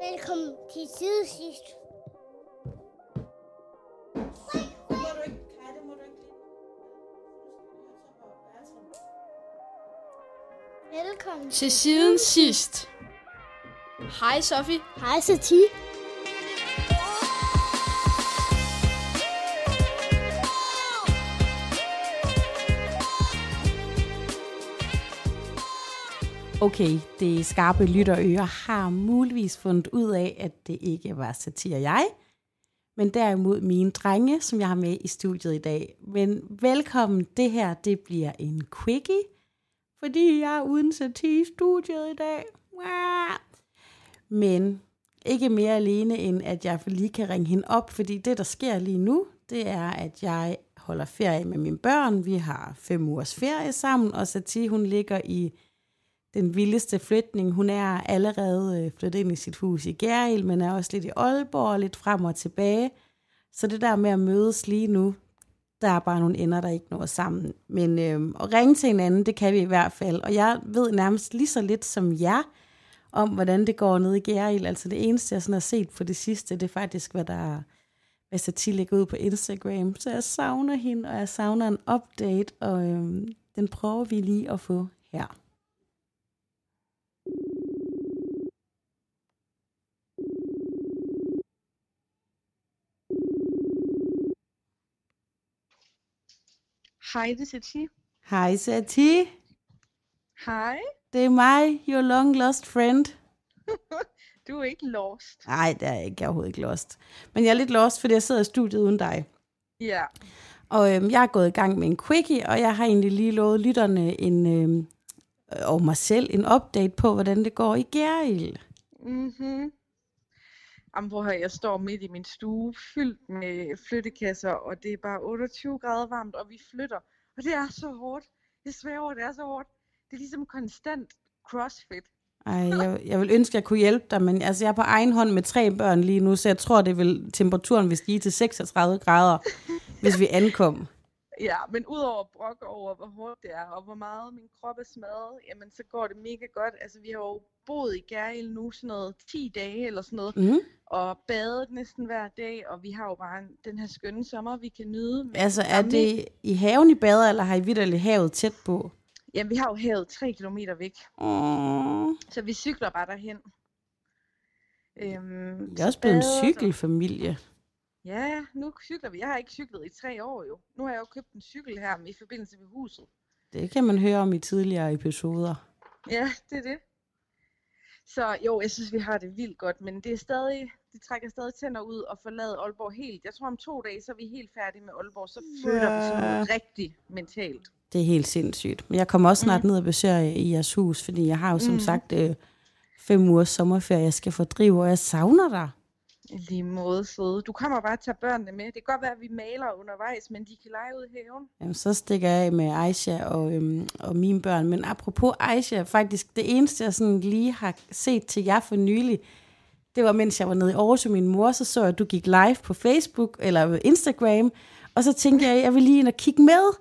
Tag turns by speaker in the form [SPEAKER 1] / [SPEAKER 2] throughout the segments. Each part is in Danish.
[SPEAKER 1] Velkommen til side sidst.
[SPEAKER 2] Må du ikke, Kaj, det må du ikke lige.
[SPEAKER 1] Velkommen
[SPEAKER 3] Til siden sidst. Hej Sofie.
[SPEAKER 1] Hej Sati.
[SPEAKER 4] Okay, det skarpe lytterører har muligvis fundet ud af, at det ikke var satire jeg, men derimod mine drenge, som jeg har med i studiet i dag. Men velkommen, det her det bliver en quickie, fordi jeg er uden satire i studiet i dag. Men ikke mere alene, end at jeg lige kan ringe hende op, fordi det, der sker lige nu, det er, at jeg holder ferie med mine børn. Vi har fem ugers ferie sammen, og Satie, hun ligger i den vildeste flytning. Hun er allerede øh, flyttet ind i sit hus i Gærhild, men er også lidt i Aalborg og lidt frem og tilbage. Så det der med at mødes lige nu, der er bare nogle ender, der ikke når sammen. Men øh, at ringe til hinanden, det kan vi i hvert fald. Og jeg ved nærmest lige så lidt som jer, om hvordan det går nede i Gærhild. Altså det eneste, jeg sådan har set på det sidste, det er faktisk, hvad der hvad Satie lægger ud på Instagram. Så jeg savner hende, og jeg savner en update, og øh, den prøver vi lige at få her.
[SPEAKER 5] Hej, det er.
[SPEAKER 4] Hej Satie,
[SPEAKER 5] Hej.
[SPEAKER 4] det er mig, your long lost friend.
[SPEAKER 5] Du er ikke lost.
[SPEAKER 4] Nej, det er jeg ikke. Jeg er overhovedet ikke lost. Men jeg er lidt lost, fordi jeg sidder i studiet uden dig.
[SPEAKER 5] Ja.
[SPEAKER 4] Og øhm, jeg er gået i gang med en quickie, og jeg har egentlig lige lovet lytterne en, øhm, og mig selv en update på, hvordan det går i Gærhild.
[SPEAKER 5] Mhm. Jamen, hvor her, jeg står midt i min stue, fyldt med flyttekasser, og det er bare 28 grader varmt, og vi flytter. Og det er så hårdt. Jeg svæver, det er så hårdt. Det er ligesom konstant crossfit.
[SPEAKER 4] Ej, jeg, jeg vil ønske, at jeg kunne hjælpe dig, men altså, jeg er på egen hånd med tre børn lige nu, så jeg tror, det vil, temperaturen vil stige til 36 grader, hvis vi ankom.
[SPEAKER 5] Ja, men udover brok over, hvor hårdt det er, og hvor meget min krop er smadret, jamen så går det mega godt. Altså, vi har jo boet i Gærhild nu sådan noget 10 dage eller sådan noget,
[SPEAKER 4] Mm.
[SPEAKER 5] og badet næsten hver dag, og vi har jo bare en, den her skønne sommer, vi kan nyde. Men
[SPEAKER 4] Altså, er det i haven, I bader, eller har I vidderligt havet tæt på?
[SPEAKER 5] Jamen, vi har jo havet 3 km væk,
[SPEAKER 4] Mm.
[SPEAKER 5] så vi cykler bare derhen. Øhm,
[SPEAKER 4] Det er også
[SPEAKER 5] så
[SPEAKER 4] blevet en cykelfamilie.
[SPEAKER 5] Ja, nu cykler vi. Jeg har ikke cyklet i tre år jo. Nu har jeg jo købt en cykel her i forbindelse med huset.
[SPEAKER 4] Det kan man høre om i tidligere episoder.
[SPEAKER 5] Ja, det er det. Så jo, jeg synes, vi har det vildt godt, men det er stadig, det trækker stadig tænder ud og forlade Aalborg helt. Jeg tror om to dage, så er vi helt færdige med Aalborg, så flytter vi sådan noget rigtig mentalt.
[SPEAKER 4] Det er helt sindssygt. Men jeg kommer også snart mm. ned og besøger i jeres hus, fordi jeg har jo som mm. sagt øh, fem ugers sommerferie, jeg skal fordrive, og jeg savner dig.
[SPEAKER 5] I lige måde søde. Du kommer bare og tager børnene med. Det kan godt være, at vi maler undervejs, men de kan lege ud i haven.
[SPEAKER 4] Jamen, så stikker jeg af med Aisha og, øhm, og mine børn. Men apropos Aisha, faktisk det eneste, jeg sådan lige har set til jer for nylig, det var, mens jeg var nede i Aarhus med min mor, så så jeg, at du gik live på Facebook eller Instagram, og så tænkte jeg, at jeg vil lige ind og kigge med.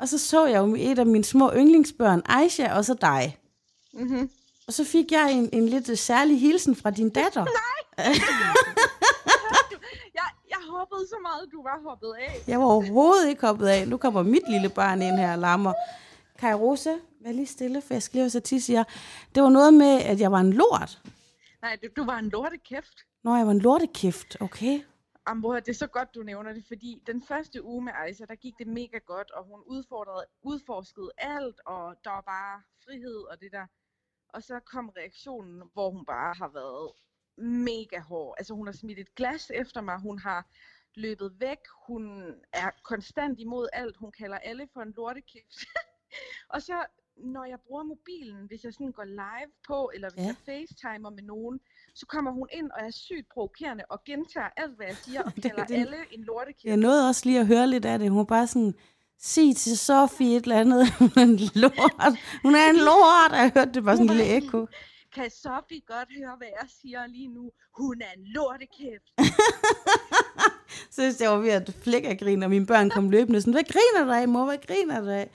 [SPEAKER 4] Og så så jeg jo et af mine små yndlingsbørn, Aisha, og så dig.
[SPEAKER 5] Mm-hmm.
[SPEAKER 4] Og så fik jeg en, en lidt særlig hilsen fra din datter.
[SPEAKER 5] Jeg, jeg håbede så meget, at du var hoppet af.
[SPEAKER 4] Jeg var overhovedet ikke hoppet af. Nu kommer mit lille barn ind her og lammer. Kai Rosa, vær lige stille, for jeg skal lige hvad siger. Det var noget med, at jeg var en lort.
[SPEAKER 5] Nej, du, du var en lortekæft.
[SPEAKER 4] Nå, jeg var en lortekæft, okay.
[SPEAKER 5] Amber, det er så godt, du nævner det, fordi den første uge med Aisha, der gik det mega godt, og hun udfordrede, udforskede alt, og der var bare frihed og det der. Og så kom reaktionen, hvor hun bare har været mega hård. Altså hun har smidt et glas efter mig, hun har løbet væk, hun er konstant imod alt, hun kalder alle for en lortekæft. og så når jeg bruger mobilen, hvis jeg sådan går live på, eller hvis
[SPEAKER 4] Ja.
[SPEAKER 5] jeg facetimer med nogen, så kommer hun ind og er sygt provokerende og gentager alt, hvad jeg siger, og
[SPEAKER 4] Det-
[SPEAKER 5] kalder
[SPEAKER 4] det-
[SPEAKER 5] alle en lortekæft.
[SPEAKER 4] Jeg nåede også lige at høre lidt af det. Hun var bare sådan, sig til Sofie et eller andet. Hun er en lort. Hun er en lort. Og jeg hørte det bare sådan en lille ekko.
[SPEAKER 5] Kan Sofie godt høre, hvad jeg siger lige nu? Hun er en lortekæft.
[SPEAKER 4] Så jeg var ved at flække af grin, og mine børn kom løbende sådan, hvad griner du af, mor? Hvad griner du af?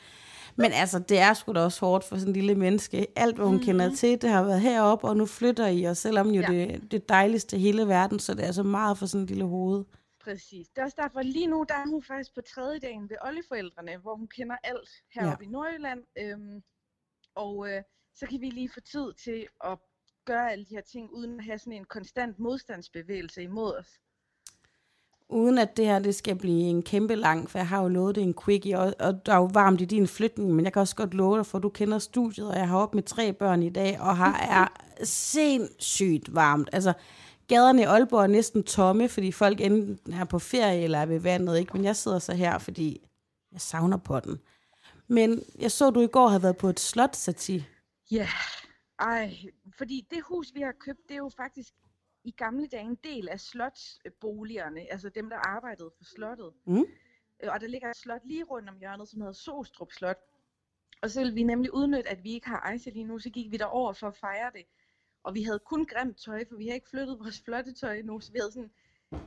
[SPEAKER 4] Men altså, det er sgu da også hårdt for sådan en lille menneske. Alt, hvad hun mm-hmm. kender til, det har været heroppe, og nu flytter I, og selvom jo
[SPEAKER 5] Ja.
[SPEAKER 4] ja. det, det dejligste i hele verden, så det er så meget for sådan en lille hoved.
[SPEAKER 5] Præcis. Det er også derfor, lige nu, der er hun faktisk på tredje dagen ved oldeforældrene, hvor hun kender alt heroppe ja. i Nordjylland. Øhm, og øh, så kan vi lige få tid til at gøre alle de her ting, uden at have sådan en konstant modstandsbevægelse imod os.
[SPEAKER 4] Uden at det her det skal blive en kæmpe lang, for jeg har jo lovet det en quickie, og, og der er jo varmt i din flytning, men jeg kan også godt love dig, for du kender studiet, og jeg har op med tre børn i dag, og her er sindssygt varmt. Altså, gaderne i Aalborg er næsten tomme, fordi folk enten er på ferie eller er ved vandet, ikke? Men jeg sidder så her, fordi jeg savner på den. Men jeg så, du i går havde været på et slot, Sati.
[SPEAKER 5] Ja, ej, fordi det hus, vi har købt, det er jo faktisk i gamle dage en del af slotsboligerne, altså dem, der arbejdede for slottet.
[SPEAKER 4] Mm.
[SPEAKER 5] Øh, Og der ligger et slot lige rundt om hjørnet, som hedder Sostrup Slot. Og så ville vi nemlig udnytte, at vi ikke har Ejse lige nu, så gik vi derover for at fejre det. Og vi havde kun grimt tøj, for vi har ikke flyttet vores flotte tøj endnu, så vi havde sådan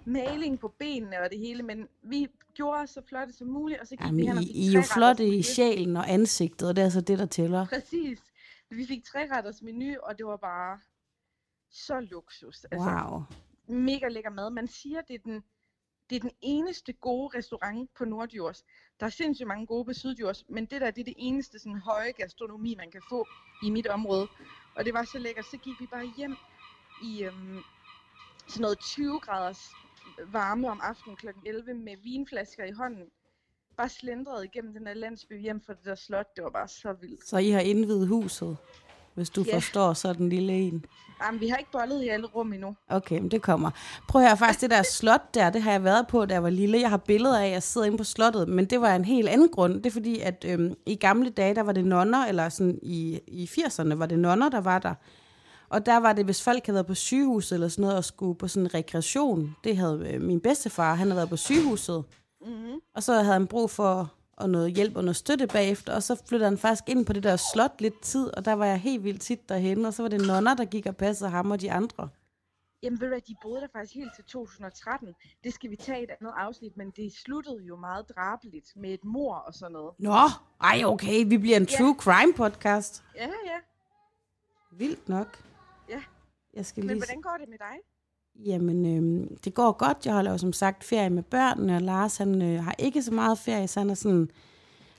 [SPEAKER 5] maling på benene og det hele, men vi gjorde os så flotte som muligt, og så gik vi hen
[SPEAKER 4] Jamen,
[SPEAKER 5] og
[SPEAKER 4] I,
[SPEAKER 5] fik
[SPEAKER 4] I er jo flotte i sjælen og ansigtet, og det er altså det, der tæller.
[SPEAKER 5] Præcis. Vi fik treretters menu, og det var bare så luksus.
[SPEAKER 4] Wow.
[SPEAKER 5] mega lækker mad. Man siger, det er den, det er den eneste gode restaurant på Nordjurs. Der er sindssygt mange gode på Sydjurs, men det der det er det eneste sådan, høje gastronomi, man kan få i mit område. Og det var så lækkert. Så gik vi bare hjem i øhm, sådan noget 20 graders varme om aftenen kl. 11 med vinflasker i hånden. Bare slendrede igennem den der landsby hjem fra det der slot. Det var bare så vildt.
[SPEAKER 4] Så I har indvidet huset, hvis du
[SPEAKER 5] Ja.
[SPEAKER 4] forstår sådan en lille en.
[SPEAKER 5] Jamen, vi har ikke bollet i alle rum endnu.
[SPEAKER 4] Okay, men det kommer. Prøv at høre, faktisk det der slot der, det har jeg været på, da jeg var lille. Jeg har billeder af, at jeg sidder inde på slottet, men det var en helt anden grund. Det er fordi, at øhm, i gamle dage, der var det nonner, eller sådan i, i 80'erne var det nonner, der var der. Og der var det, hvis folk havde været på sygehuset eller sådan noget, og skulle på sådan en rekreation. Det havde øh, min bedstefar, han havde været på sygehuset.
[SPEAKER 5] Mm-hmm.
[SPEAKER 4] Og så havde han brug for og noget hjælp og noget støtte bagefter, og så flyttede han faktisk ind på det der slot lidt tid, og der var jeg helt vildt tit derhen, og så var det nonner, der gik og passede ham og de andre.
[SPEAKER 5] Jamen ved du hvad, de boede der faktisk helt til 2013. Det skal vi tage et andet afsnit, men det sluttede jo meget drabeligt med et mor og sådan noget.
[SPEAKER 4] Nå, ej okay, vi bliver en
[SPEAKER 5] Ja.
[SPEAKER 4] true crime podcast.
[SPEAKER 5] Ja, ja.
[SPEAKER 4] Vildt nok.
[SPEAKER 5] Ja.
[SPEAKER 4] Jeg skal
[SPEAKER 5] Men
[SPEAKER 4] lige...
[SPEAKER 5] hvordan går det med dig?
[SPEAKER 4] Jamen, øh, det går godt. Jeg holder jo som sagt ferie med børnene, og Lars han øh, har ikke så meget ferie, så han er sådan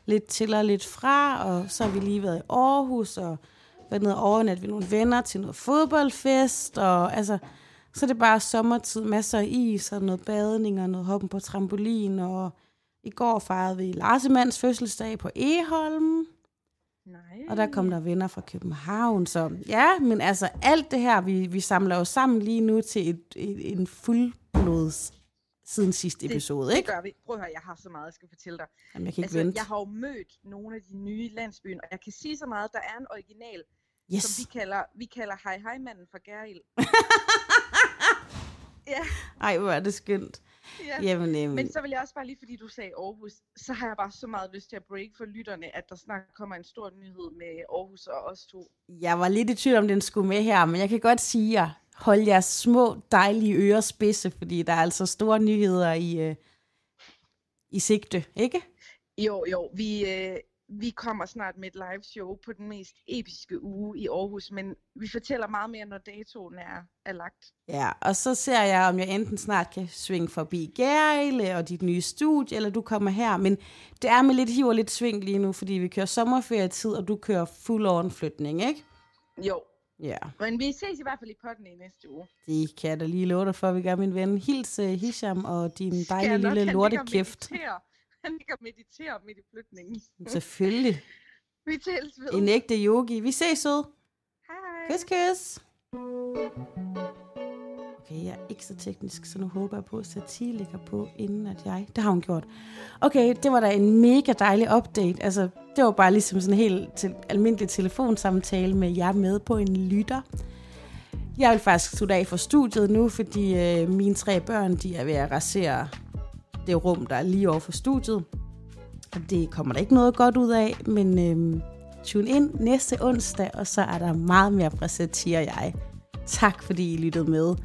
[SPEAKER 4] lidt til og lidt fra, og så har vi lige været i Aarhus, og været nede og overnat ved nogle venner til noget fodboldfest, og altså, så er det bare sommertid, masser af is, og noget badning, og noget hoppen på trampolin, og i går fejrede vi Larsemands fødselsdag på Eholm,
[SPEAKER 5] Nej.
[SPEAKER 4] og der kom der venner fra København, så ja, men altså alt det her, vi, vi samler jo sammen lige nu til et, et, en fuldblods siden sidste episode,
[SPEAKER 5] det
[SPEAKER 4] ikke?
[SPEAKER 5] gør vi. Prøv at høre, jeg har så meget, jeg skal fortælle dig.
[SPEAKER 4] Jamen, jeg kan ikke
[SPEAKER 5] Altså,
[SPEAKER 4] vente.
[SPEAKER 5] jeg har jo mødt nogle af de nye landsbyen, og jeg kan sige så meget, der er en original,
[SPEAKER 4] Yes.
[SPEAKER 5] som vi kalder, vi kalder hej hej manden fra Gerild. ja,
[SPEAKER 4] Ej, hvor er det skønt.
[SPEAKER 5] Ja.
[SPEAKER 4] Jamen, øhm,
[SPEAKER 5] Men så vil jeg også bare lige, fordi du sagde Aarhus, så har jeg bare så meget lyst til at break for lytterne, at der snart kommer en stor nyhed med Aarhus og os to.
[SPEAKER 4] jeg var lidt i tvivl om, den skulle med her, men jeg kan godt sige jer, hold jeres små, dejlige ører spidse, fordi der er altså store nyheder i, øh, i sigte, ikke?
[SPEAKER 5] Jo, jo, vi, øh, vi kommer snart med et live show på den mest episke uge i Aarhus, men vi fortæller meget mere, når datoen er, er lagt.
[SPEAKER 4] Ja, og så ser jeg, om jeg enten snart kan svinge forbi Gærle og dit nye studie, eller du kommer her. Men det er med lidt hiv og lidt sving lige nu, fordi vi kører sommerferietid, og du kører full on flytning, ikke?
[SPEAKER 5] Jo,
[SPEAKER 4] Ja,
[SPEAKER 5] men vi ses i hvert fald i potten i næste uge.
[SPEAKER 4] det kan jeg da lige love dig for, vi gør, min ven. Hils uh, Hisham og din
[SPEAKER 5] Skal
[SPEAKER 4] dejlige lille lortekæft.
[SPEAKER 5] mediterer. Han ligger og mediterer midt i flytningen.
[SPEAKER 4] Selvfølgelig.
[SPEAKER 5] Vi tales ved.
[SPEAKER 4] En ægte yogi. Vi ses, sød.
[SPEAKER 5] Hej.
[SPEAKER 4] Kys, kys. Okay, jeg er ikke så teknisk, så nu håber jeg på, at Satie ligger på, inden at jeg... Det har hun gjort. Okay, det var da en mega dejlig update. Altså, det var bare ligesom sådan en helt til, almindelig telefonsamtale med jer med på en lytter. Jeg vil faktisk slutte af for studiet nu, fordi øh, mine tre børn, de er ved at rasere det rum, der er lige over for studiet. Det kommer der ikke noget godt ud af, men øhm, tune ind næste onsdag, og så er der meget mere præsentier jeg. Tak fordi I lyttede med.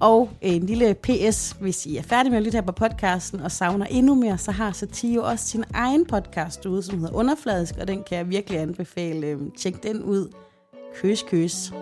[SPEAKER 4] Og en lille PS, hvis I er færdige med at lytte her på podcasten og savner endnu mere, så har Satio også sin egen podcast ude, som hedder Underfladisk, og den kan jeg virkelig anbefale. Øhm, tjek den ud. Køs, køs.